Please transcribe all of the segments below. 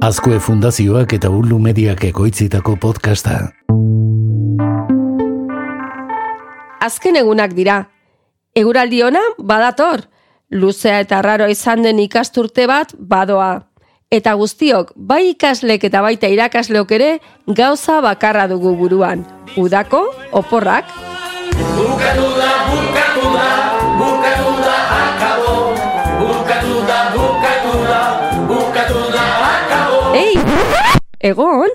Azkue Fundazioak eta Ulu Mediak ekoitzitako podcasta. Azken egunak dira. Eguraldi ona badator. Luzea eta raro izan den ikasturte bat badoa. Eta guztiok, bai ikaslek eta baita irakasleok ere, gauza bakarra dugu buruan. Udako, oporrak. Bukatu da, bukatu da, Ei, egon,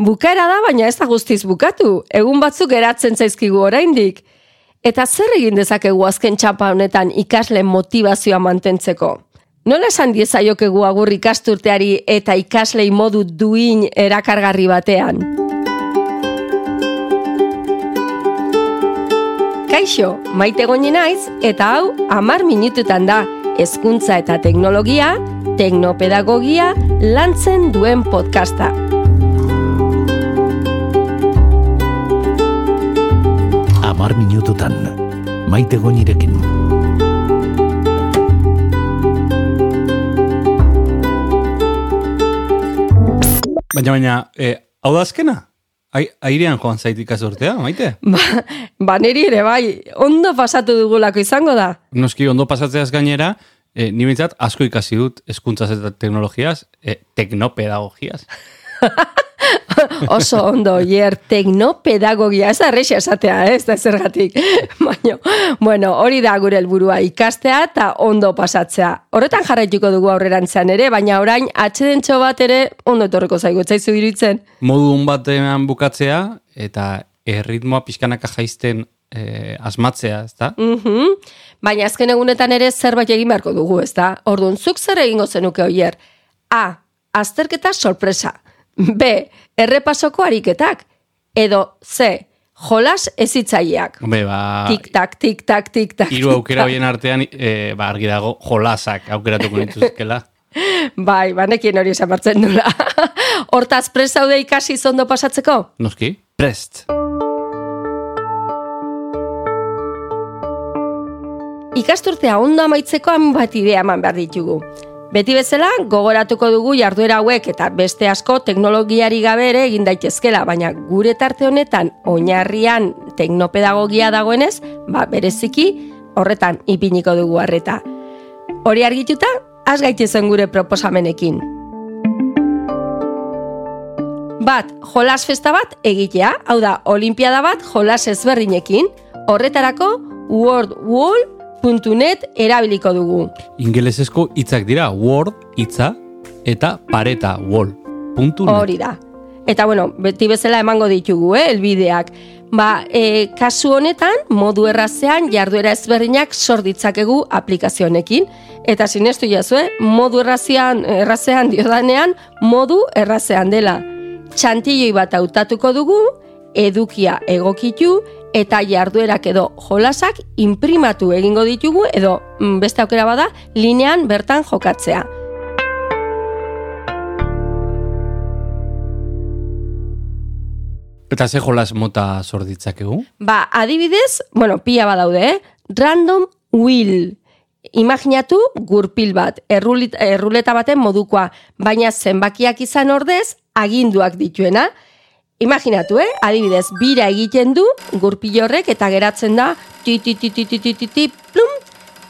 bukaera da baina ez da guztiz bukatu. Egun batzuk geratzen zaizkigu oraindik. Eta zer egin dezakegu azken txapa honetan ikasleen motivazioa mantentzeko? Nola esan diezaiokegu agur ikasturteari eta ikaslei modu duin erakargarri batean? Kaixo, maite goni naiz eta hau amar minututan da hezkuntza eta teknologia, teknopedagogia lantzen duen podcasta. Amar minututan, maite goinirekin. Baina, baina, e, hau da azkena? Ai, airean joan zaitik azortea, maite? Ba, ba niri ere bai, ondo pasatu dugulako izango da. Noski ondo pasatzeaz gainera, e, ni behintzat asko ikasi dut eskuntzaz eta teknologiaz, e, teknopedagogiaz. Oso ondo, hier teknopedagogia, ez da errexia esatea, eh, ez da zergatik. Baina, bueno, hori da gure helburua ikastea eta ondo pasatzea. Horretan jarraituko dugu aurrerantzean ere, baina orain atxedentxo bat ere ondo etorreko zaigu, zaizu iruditzen. Modun batean bukatzea, eta erritmoa pixkanaka jaisten e, asmatzea, ez da? Mhm. Baina azken egunetan ere zerbait egin beharko dugu, ez da? Orduan, zuk zer egingo zenuke oier? A. Azterketa sorpresa. B. Errepasoko ariketak. Edo C. Jolas ezitzaileak. Hombre, ba, Tik-tak, tik-tak, tik-tak. hiru aukera horien artean, e, ba, argi dago, jolasak aukeratuko nituzkela. Bai, banekien hori esan bartzen nula. Hortaz, presaude ikasi zondo pasatzeko? Noski? Prest. Ikasturtea ondo amaitzeko hainbat idea eman behar ditugu. Beti bezala, gogoratuko dugu jarduera hauek eta beste asko teknologiari gabe ere egin daitezkela, baina gure tarte honetan oinarrian teknopedagogia dagoenez, ba bereziki horretan ipiniko dugu harreta. Hori argituta, has gaitezen gure proposamenekin. Bat, jolas festa bat egitea, hau da, olimpiada bat jolas ezberdinekin, horretarako worldwall.net erabiliko dugu. Ingelesezko hitzak dira, word, hitza, eta pareta, wall. Puntu net. Hori da. Eta bueno, beti bezala emango ditugu, eh, elbideak. Ba, e, kasu honetan, modu errazean jarduera ezberdinak sor ditzakegu aplikazionekin. Eta sinestu jazue, modu errazean, errazean diodanean, modu errazean dela. Txantilloi bat hautatuko dugu, edukia egokitu, eta jarduerak edo jolasak imprimatu egingo ditugu, edo mm, beste aukera bada, linean bertan jokatzea. Eta ze jolas mota zorditzakegu? Ba, adibidez, bueno, pila badaude, eh? Random wheel. Imaginatu gurpil bat, errulit, erruleta baten modukoa, baina zenbakiak izan ordez, aginduak dituena. Imaginatu, eh? Adibidez, bira egiten du gurpil horrek eta geratzen da ti ti ti ti ti ti ti, ti plum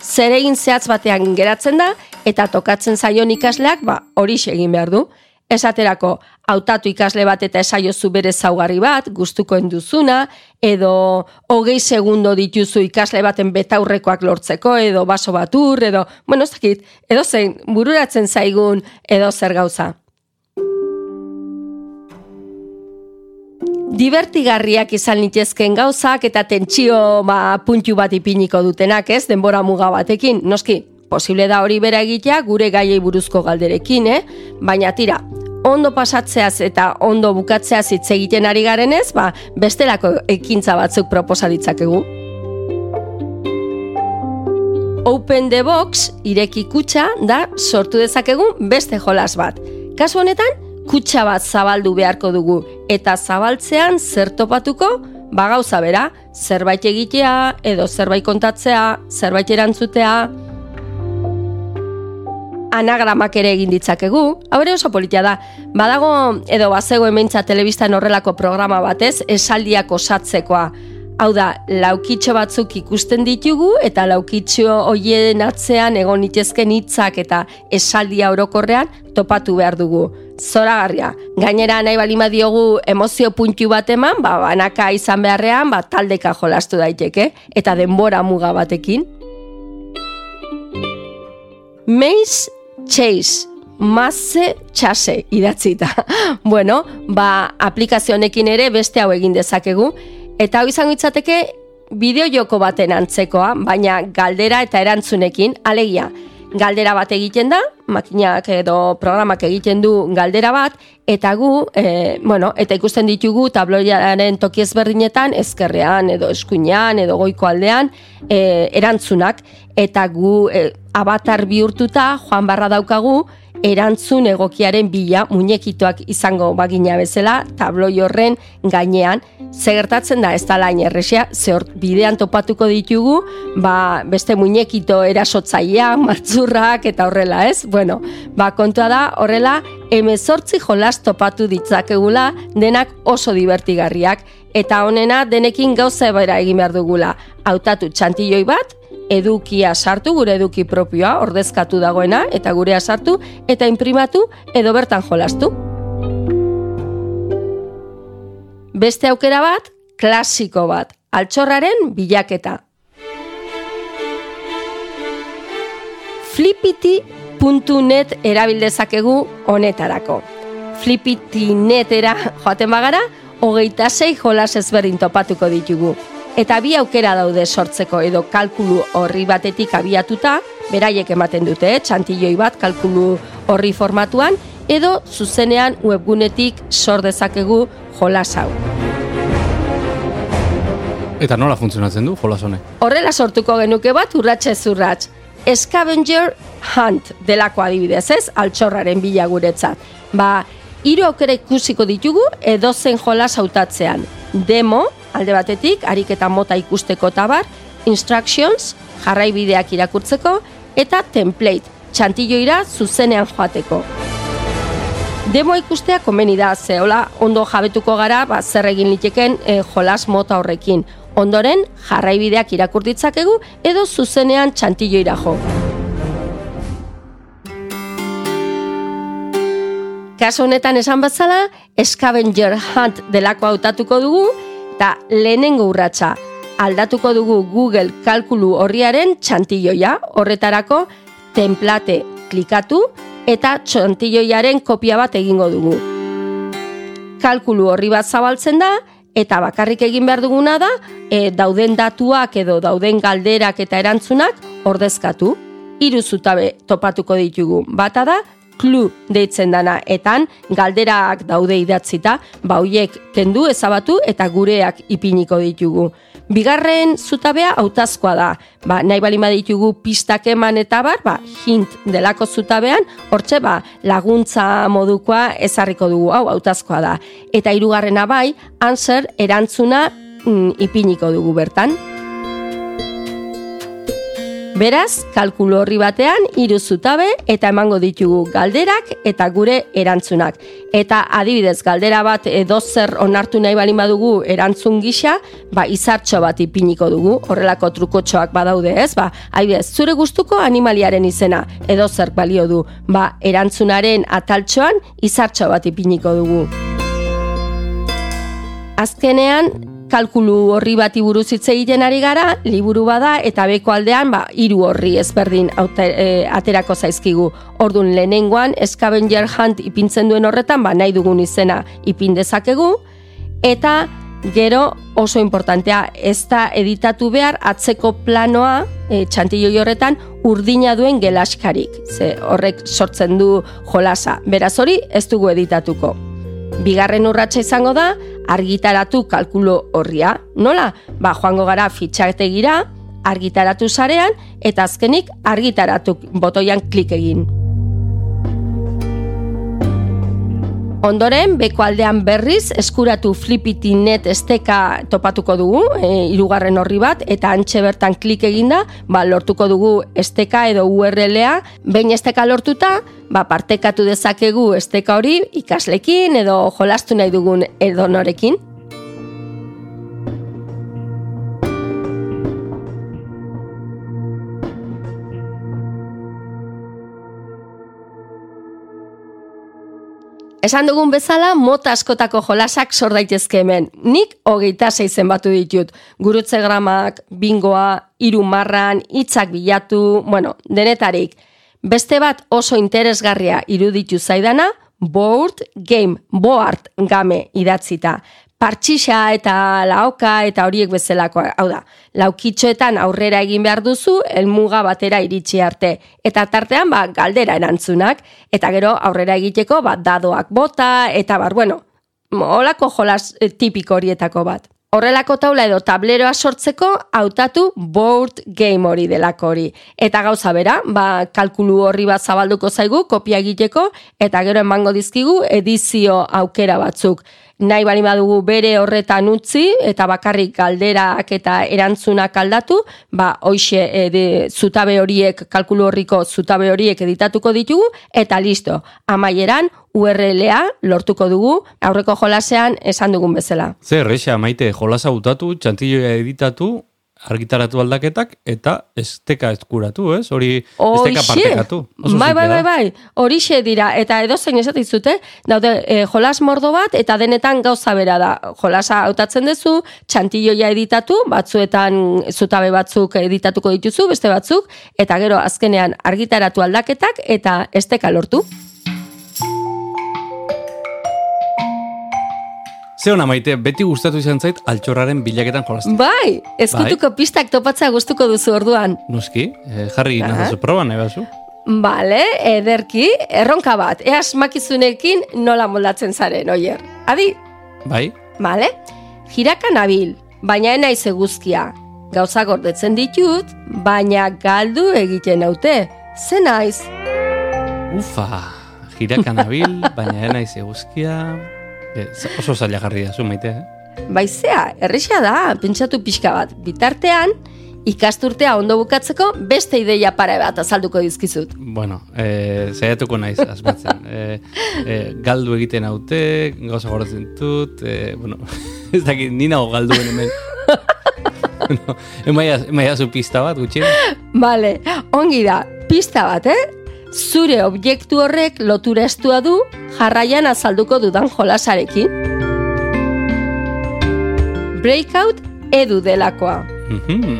zeregin zehatz batean geratzen da eta tokatzen zaion ikasleak ba hori egin behar du. Esaterako, hautatu ikasle bat eta esaiozu bere zaugarri bat, gustuko enduzuna, edo hogei segundo dituzu ikasle baten betaurrekoak lortzeko, edo baso batur, edo, bueno, ez dakit, edo zein, bururatzen zaigun, edo zer gauza. Divertigarriak izan litezken gauzak eta tentsio ba, puntu bat ipiniko dutenak, ez, denbora muga batekin, noski, posible da hori bera egitea gure gaiei buruzko galderekin, eh? Baina tira, ondo pasatzeaz eta ondo bukatzeaz hitz egiten ari garenez, ba, bestelako ekintza batzuk proposa ditzakegu. Open the Box ireki kutxa da sortu dezakegun beste jolas bat. Kasu honetan, kutxa bat zabaldu beharko dugu eta zabaltzean zer topatuko, ba gauza bera, zerbait egitea edo zerbait kontatzea, zerbait erantzutea. anagramak ere egin ditzakegu, hau ere oso politia da. Badago edo bazego hementza telebistan horrelako programa batez, esaldiak osatzekoa. Hau da, laukitxo batzuk ikusten ditugu eta laukitxo hoien atzean egon itezken hitzak eta esaldia orokorrean topatu behar dugu. Zoragarria, gainera nahi balima diogu emozio puntu bat eman, ba, banaka izan beharrean, ba, taldeka jolastu daiteke, eta denbora muga batekin. Maze Chase, Maze Chase idatzita. bueno, ba, aplikazionekin ere beste hau egin dezakegu, eta hau izango itzateke bideo joko baten antzekoa, baina galdera eta erantzunekin, alegia, galdera bat egiten da, makinak edo programak egiten du galdera bat, eta gu, e, bueno, eta ikusten ditugu tabloiaren toki ezberdinetan, ezkerrean edo eskuinean edo goiko aldean, e, erantzunak, eta gu e, avatar bihurtuta joan barra daukagu, erantzun egokiaren bila muñekitoak izango bagina bezala tabloi horren gainean. Zegertatzen da ez da lain erresia ze bidean topatuko ditugu ba, beste muñekito erasotzaia matzurrak eta horrela ez? Bueno, ba, kontua da horrela emezortzi jolas topatu ditzakegula denak oso divertigarriak eta honena denekin gauza ebera egin behar dugula. Hautatu txantilloi bat edukia sartu, gure eduki propioa, ordezkatu dagoena, eta gurea sartu, eta imprimatu edo bertan jolastu. Beste aukera bat, klasiko bat, altxorraren bilaketa. Flipiti.net erabildezakegu honetarako. Flipiti.netera joaten bagara, hogeita zei jolas ezberdin topatuko ditugu eta bi aukera daude sortzeko edo kalkulu horri batetik abiatuta, beraiek ematen dute, eh? txantilloi bat kalkulu horri formatuan, edo zuzenean webgunetik sor dezakegu jolas hau. Eta nola funtzionatzen du jolas honek? Horrela sortuko genuke bat urratxe zurratx. Scavenger Hunt delako adibidez, ez? Altxorraren bila guretzat. Ba, hiru aukera ikusiko ditugu edozen jolas hautatzean. Demo, alde batetik, ariketa mota ikusteko tabar, instructions, jarraibideak irakurtzeko, eta template, txantilloira zuzenean joateko. Demo ikustea komeni da, zehola ondo jabetuko gara, ba, zer egin liteken e, jolas mota horrekin. Ondoren, jarraibideak irakurtitzakegu edo zuzenean txantilloira jo. Kaso honetan esan bezala, Scavenger Hunt delako hautatuko dugu, eta lehenengo urratsa aldatuko dugu Google kalkulu horriaren txantilloia, horretarako template klikatu eta txantilloiaren kopia bat egingo dugu. Kalkulu horri bat zabaltzen da, eta bakarrik egin behar duguna da, e, dauden datuak edo dauden galderak eta erantzunak ordezkatu. Hiru zutabe topatuko ditugu. Bata da, klu deitzen dana etan galderak daude idatzita, ba hoiek kendu ezabatu eta gureak ipiniko ditugu. Bigarren zutabea hautazkoa da. Ba, nahi balima ditugu pistak eman eta bar, ba, hint delako zutabean, hortxe ba, laguntza modukoa ezarriko dugu, hau hautazkoa da. Eta hirugarrena bai, answer erantzuna mm, ipiniko dugu bertan. Beraz, kalkulu horri batean hiru zutabe eta emango ditugu galderak eta gure erantzunak. Eta adibidez, galdera bat edo zer onartu nahi balin badugu erantzun gisa, ba izartxo bat ipiniko dugu, horrelako trukotxoak badaude, ez? Ba, adibidez, zure gustuko animaliaren izena edo zer balio du, ba erantzunaren ataltxoan izartxo bat ipiniko dugu. Azkenean, kalkulu horri bati buruz hitz egiten ari gara, liburu bada eta beko aldean ba hiru horri ezberdin aute, e, aterako zaizkigu. Ordun lehenengoan Scavenger Hunt ipintzen duen horretan ba nahi dugun izena ipin dezakegu eta gero oso importantea ez da editatu behar atzeko planoa e, txantilloi horretan urdina duen gelaskarik. Ze horrek sortzen du jolasa. Beraz hori ez dugu editatuko. Bigarren urratsa izango da, argitaratu kalkulo horria. Nola? Ba, joango gara fitxategira, argitaratu sarean, eta azkenik argitaratu botoian klik egin. Ondoren, beko aldean berriz, eskuratu flipiti.net esteka topatuko dugu, e, irugarren horri bat, eta antxe bertan klik eginda, ba, lortuko dugu esteka edo URL-a, behin esteka lortuta, ba, partekatu dezakegu esteka hori ikaslekin edo jolastu nahi dugun edonorekin. Esan dugun bezala, mota askotako jolasak sor daitezke hemen. Nik hogeita sei zenbatu ditut. Gurutze gramak, bingoa, hiru marran, hitzak bilatu, bueno, denetarik. Beste bat oso interesgarria iruditu zaidana, board game, board game idatzita partxixa eta laoka eta horiek bezalako, hau da, laukitxoetan aurrera egin behar duzu, elmuga batera iritsi arte. Eta tartean, ba, galdera erantzunak, eta gero aurrera egiteko, ba, dadoak bota, eta bar, bueno, holako jolas eh, tipiko horietako bat. Horrelako taula edo tableroa sortzeko hautatu board game hori delako hori. Eta gauza bera, ba, kalkulu horri bat zabalduko zaigu, kopia egiteko, eta gero emango dizkigu edizio aukera batzuk nahi bali badugu bere horretan utzi eta bakarrik galderak eta erantzunak aldatu, ba hoixe e, zutabe horiek kalkulu horriko zutabe horiek editatuko ditugu eta listo. Amaieran URLa lortuko dugu aurreko jolasean esan dugun bezala. Zer, Reixa, maite, jolasa utatu, txantilloa editatu, argitaratu aldaketak eta esteka eskuratu, ez? Hori esteka partekatu. Bai, bai, bai, bai. Horixe dira eta edozein esatizute, daude e, jolas mordo bat eta denetan gauza bera da. Jolasa hautatzen duzu, txantilloia editatu, batzuetan zutabe batzuk editatuko dituzu, beste batzuk eta gero azkenean argitaratu aldaketak eta esteka lortu. Ze hona maite, beti gustatu izan zait altxorraren bilaketan jolazten. Bai, ezkutuko bai? pistak topatzea gustuko duzu orduan. Nuski, eh, jarri uh -huh. proba nahi bazu. Bale, ederki, erronka bat, eaz makizunekin nola moldatzen zaren, oier. Adi? Bai. Bale, jiraka nabil, baina enaiz eguzkia. Gauza gordetzen ditut, baina galdu egiten naute. Ze naiz? Ufa, jiraka nabil, baina enaiz eguzkia... E, oso zaila jarri da, zu maite, eh? Baizea, errexea da, pentsatu pixka bat. Bitartean, ikasturtea ondo bukatzeko beste ideia pare bat azalduko dizkizut. Bueno, e, zaiatuko naiz asmatzen. E, e, galdu egiten haute, gauza goratzen dut, e, bueno, ez dakit, nina galdu hemen. no, emaia zu pista bat, gutxien? Vale, ongi da, pista bat, eh? Zure objektu horrek lotura estua du jarraian azalduko dudan jolasarekin. Breakout edu delakoa. Mhm.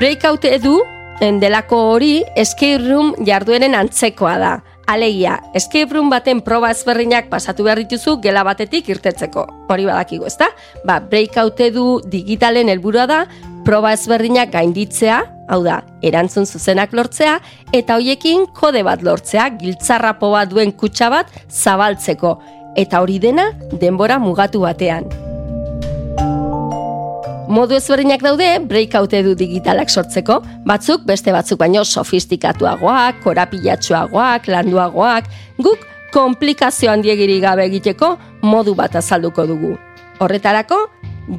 Breakout edu, delako hori, escape room jardueren antzekoa da. Alegia, escape room baten proba ezberdinak pasatu behar dituzu gela batetik irtetzeko. Hori badakigu, ezta? Ba, breakout edu digitalen helburua da, proba ezberdinak gainditzea, hau da, erantzun zuzenak lortzea, eta hoiekin kode bat lortzea, giltzarrapo bat duen kutsa bat zabaltzeko, eta hori dena denbora mugatu batean. Modu ezberdinak daude, breakout edu digitalak sortzeko, batzuk beste batzuk baino sofistikatuagoak, korapilatxoagoak, landuagoak, guk komplikazio handiegiri gabe egiteko modu bat azalduko dugu. Horretarako,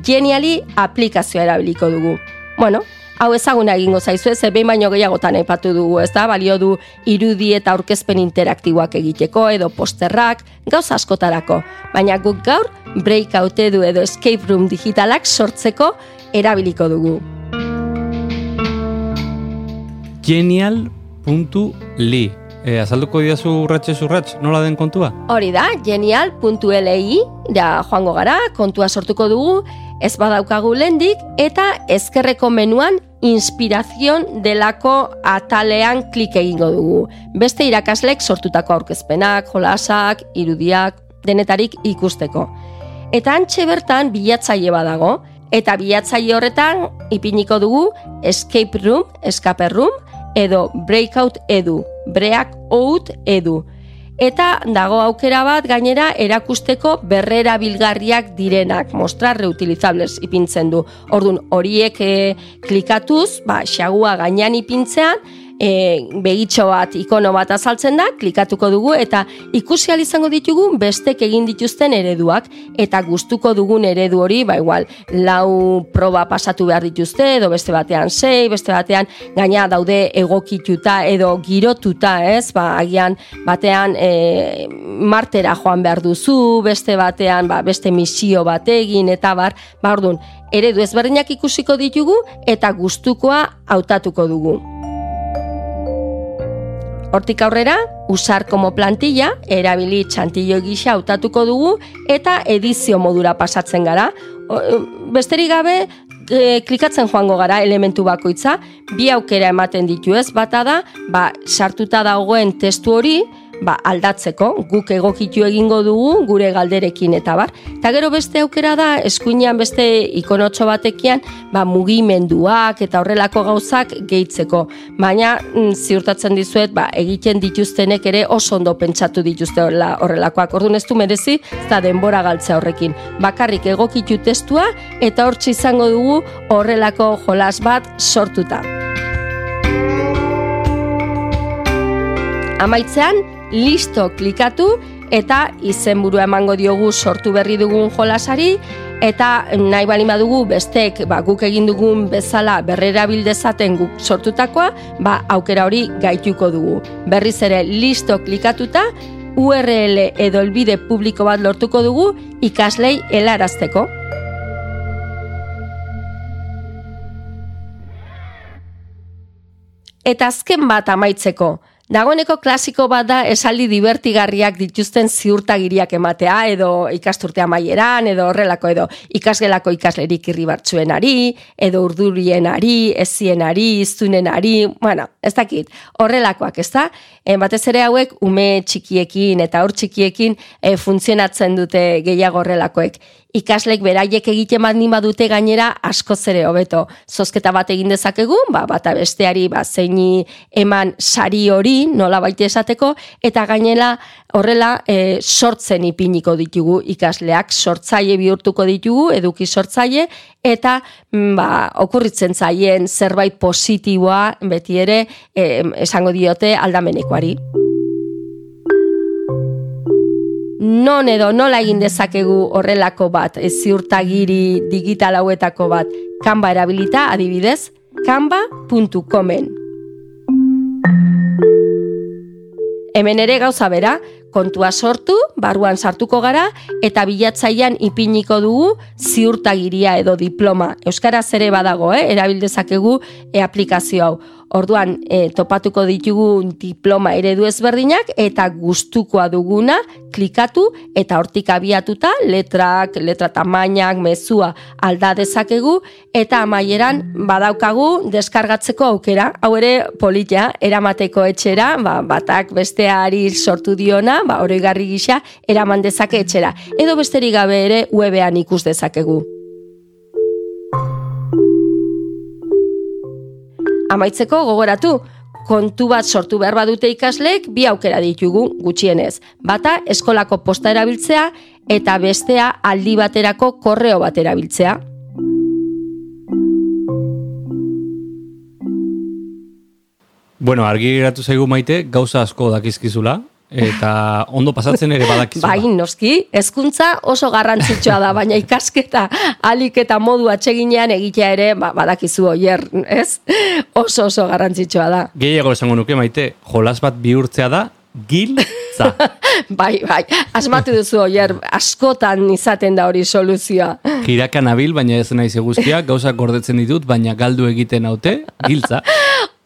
geniali aplikazioa erabiliko dugu. Bueno, hau ezaguna egingo zaizu ez, behin baino gehiagotan aipatu dugu, ez da, balio du irudi eta aurkezpen interaktiboak egiteko edo posterrak, gauz askotarako. Baina guk gaur, breakout edu edo escape room digitalak sortzeko erabiliko dugu. Genial.li E, azalduko diazu urratxe zurratx, nola den kontua? Hori da, genial.li, da joango gara, kontua sortuko dugu, ez badaukagu lendik, eta ezkerreko menuan inspirazion delako atalean klik egingo dugu. Beste irakaslek sortutako aurkezpenak, jolasak, irudiak, denetarik ikusteko. Eta antxe bertan bilatzaile badago, eta bilatzaile horretan ipiniko dugu escape room, escape room, edo breakout edu, break out edu. Eta dago aukera bat gainera erakusteko berrera bilgarriak direnak, mostrar reutilizables ipintzen du. Ordun horiek e, klikatuz, ba, xagua gainean ipintzean, e, begitxo bat, ikono bat azaltzen da, klikatuko dugu eta ikusi izango ditugu bestek egin dituzten ereduak eta gustuko dugun eredu hori, ba igual, lau proba pasatu behar dituzte edo beste batean sei, beste batean gaina daude egokituta edo girotuta, ez? Ba, agian batean e, martera joan behar duzu, beste batean ba, beste misio bat egin eta bar, ba orduan, eredu ezberdinak ikusiko ditugu eta gustukoa hautatuko dugu. Hortik aurrera, usar como plantilla, erabili txantillo gisa hautatuko dugu eta edizio modura pasatzen gara. O, e, Besterik gabe, e, klikatzen joango gara elementu bakoitza, bi aukera ematen ditu ez, bata da, ba, sartuta dagoen testu hori, ba, aldatzeko, guk egokitu egingo dugu gure galderekin eta bar. Eta gero beste aukera da, eskuinean beste ikonotxo batekian, ba, mugimenduak eta horrelako gauzak gehitzeko. Baina mm, ziurtatzen dizuet, ba, egiten dituztenek ere oso ondo pentsatu dituzte horrela, horrelakoak. Orduan ez du merezi, eta denbora galtzea horrekin. Bakarrik egokitu testua eta hortxe izango dugu horrelako jolas bat sortuta. Amaitzean, listo klikatu eta izenburua emango diogu sortu berri dugun jolasari eta nahi bali badugu bestek ba, guk egin dugun bezala berrera bildezaten guk sortutakoa, ba, aukera hori gaituko dugu. Berriz ere listo klikatuta, URL edo elbide publiko bat lortuko dugu ikaslei helarazteko. Eta azken bat amaitzeko, Dagoeneko klasiko bat da esaldi divertigarriak dituzten ziurtagiriak ematea edo ikasturtea maieran edo horrelako edo ikasgelako ikaslerik irribartzuenari edo urdurienari, ezienari, iztunenari, bueno, ez dakit, horrelakoak, ez da? E, batez ere hauek ume txikiekin eta hor txikiekin e, funtzionatzen dute gehiago horrelakoek ikaslek beraiek egiten baldin badute gainera asko zere hobeto. Zozketa bat egin dezakegu, ba, bata besteari ba, zeini eman sari hori, nola baite esateko, eta gainera horrela e, sortzen ipiniko ditugu ikasleak, sortzaile bihurtuko ditugu, eduki sortzaile, eta mm, ba, okurritzen zaien zerbait positiboa beti ere e, esango diote aldamenekoari non edo nola egin dezakegu horrelako bat, ez ziurtagiri digital hauetako bat, kanba erabilita adibidez, kanba.comen. Hemen ere gauza bera, kontua sortu, barruan sartuko gara, eta bilatzaian ipiniko dugu ziurtagiria edo diploma. Euskaraz ere badago, eh? erabildezakegu e aplikazio hau. Orduan, e, topatuko ditugu diploma eredu ezberdinak eta gustukoa duguna klikatu eta hortik abiatuta letrak, letra tamainak, mezua alda dezakegu eta amaieran badaukagu deskargatzeko aukera. Hau ere politia eramateko etxera, ba, batak besteari sortu diona, ba, oroigarri gisa eraman dezake etxera. Edo besterik gabe ere webean ikus dezakegu. Amaitzeko gogoratu, kontu bat sortu behar badute ikasleek bi aukera ditugu gutxienez. Bata eskolako posta erabiltzea eta bestea aldi baterako korreo bat erabiltzea. Bueno, argi geratu zaigu maite, gauza asko dakizkizula, eta ondo pasatzen ere badakizu. Bai, noski, hezkuntza oso garrantzitsua da, baina ikasketa alik eta modu atseginean egitea ere ba, badakizu oier, ez? Oso oso garrantzitsua da. Gehiago esango nuke maite, jolas bat bihurtzea da, giltza. bai, bai, asmatu duzu oier, askotan izaten da hori soluzioa. Jiraka nabil, baina ez naiz eguzkia, gauzak gordetzen ditut, baina galdu egiten haute, giltza.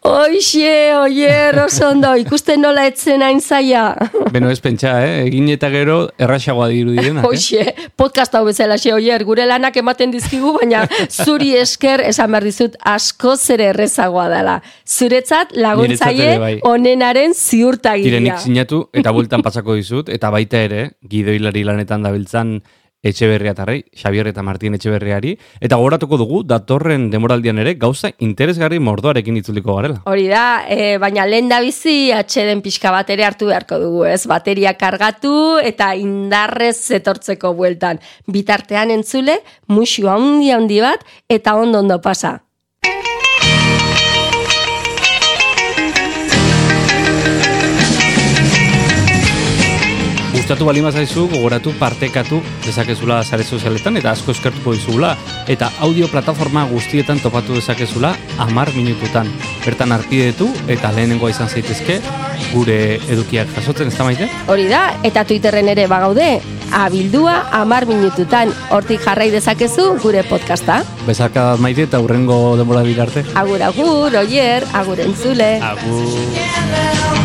Oixe, oier, oso ondo, ikusten nola etzen hain zaia. Beno ez pentsa, eh? egin eta gero erraxagoa diru direnak. Eh? Oixe, podcast hau bezala xe, oier, gure lanak ematen dizkigu, baina zuri esker esan behar dizut asko zere errezagoa dela. Zuretzat laguntzaile bai. onenaren ziurtagiria. Direnik sinatu eta bueltan pasako dizut, eta baita ere, gidoilari lanetan dabiltzan etxeberria tarrei, Xabier eta Martin etxeberriari, eta gogoratuko dugu, datorren demoraldian ere, gauza interesgarri mordoarekin itzuliko garela. Hori da, e, baina lehen da bizi atxeden pixka bat ere hartu beharko dugu, ez? Bateria kargatu eta indarrez etortzeko bueltan. Bitartean entzule, musu handi handi bat eta ondo ondo pasa. Gustatu bali mazaizu, gogoratu partekatu dezakezula sare sozialetan eta asko eskertuko dizugula eta audio plataforma guztietan topatu dezakezula amar minututan. Bertan arpidetu eta lehenengoa izan zaitezke gure edukiak jasotzen ez da maite? Hori da, eta Twitterren ere bagaude, abildua amar minututan, hortik jarrai dezakezu gure podcasta. Bezarka maite eta hurrengo denbora dira arte. Agur, agur, oier, agur entzule. Agur.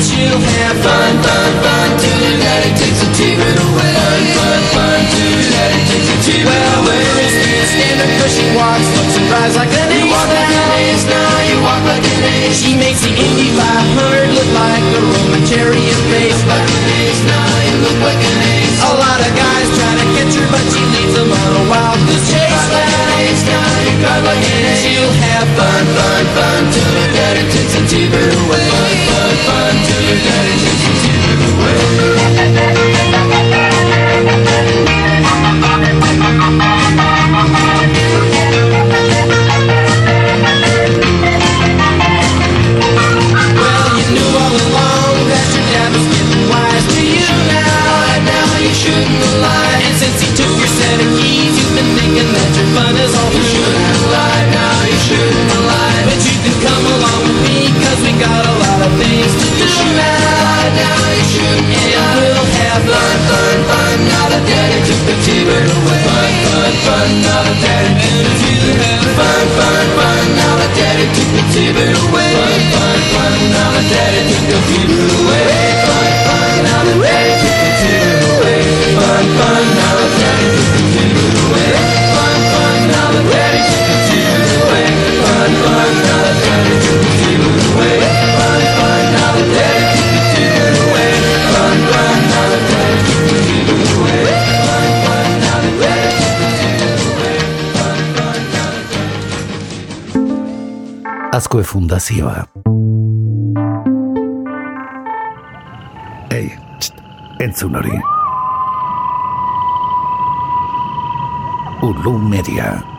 It's you have fun, fun, fun till your daddy takes a T-bird away. Fun, fun, fun till your daddy takes a T-bird away. Well, stand her 'cause walks, looks and cries like an ace. You walk like an ace now, you walk like an ace. She makes the Indy 500 look like a Roman chariot race. Like an ace now, you look like an ace. A lot of guys try to catch her, but she leaves them on a wild goose chase. Like an ace now, you drive like an ace. She'll have fun, fun, fun till her daddy takes a T-bird away. Fun, fun, fun that it takes to the way. fundación. Ey, txt, entzun hori. Ulu Media.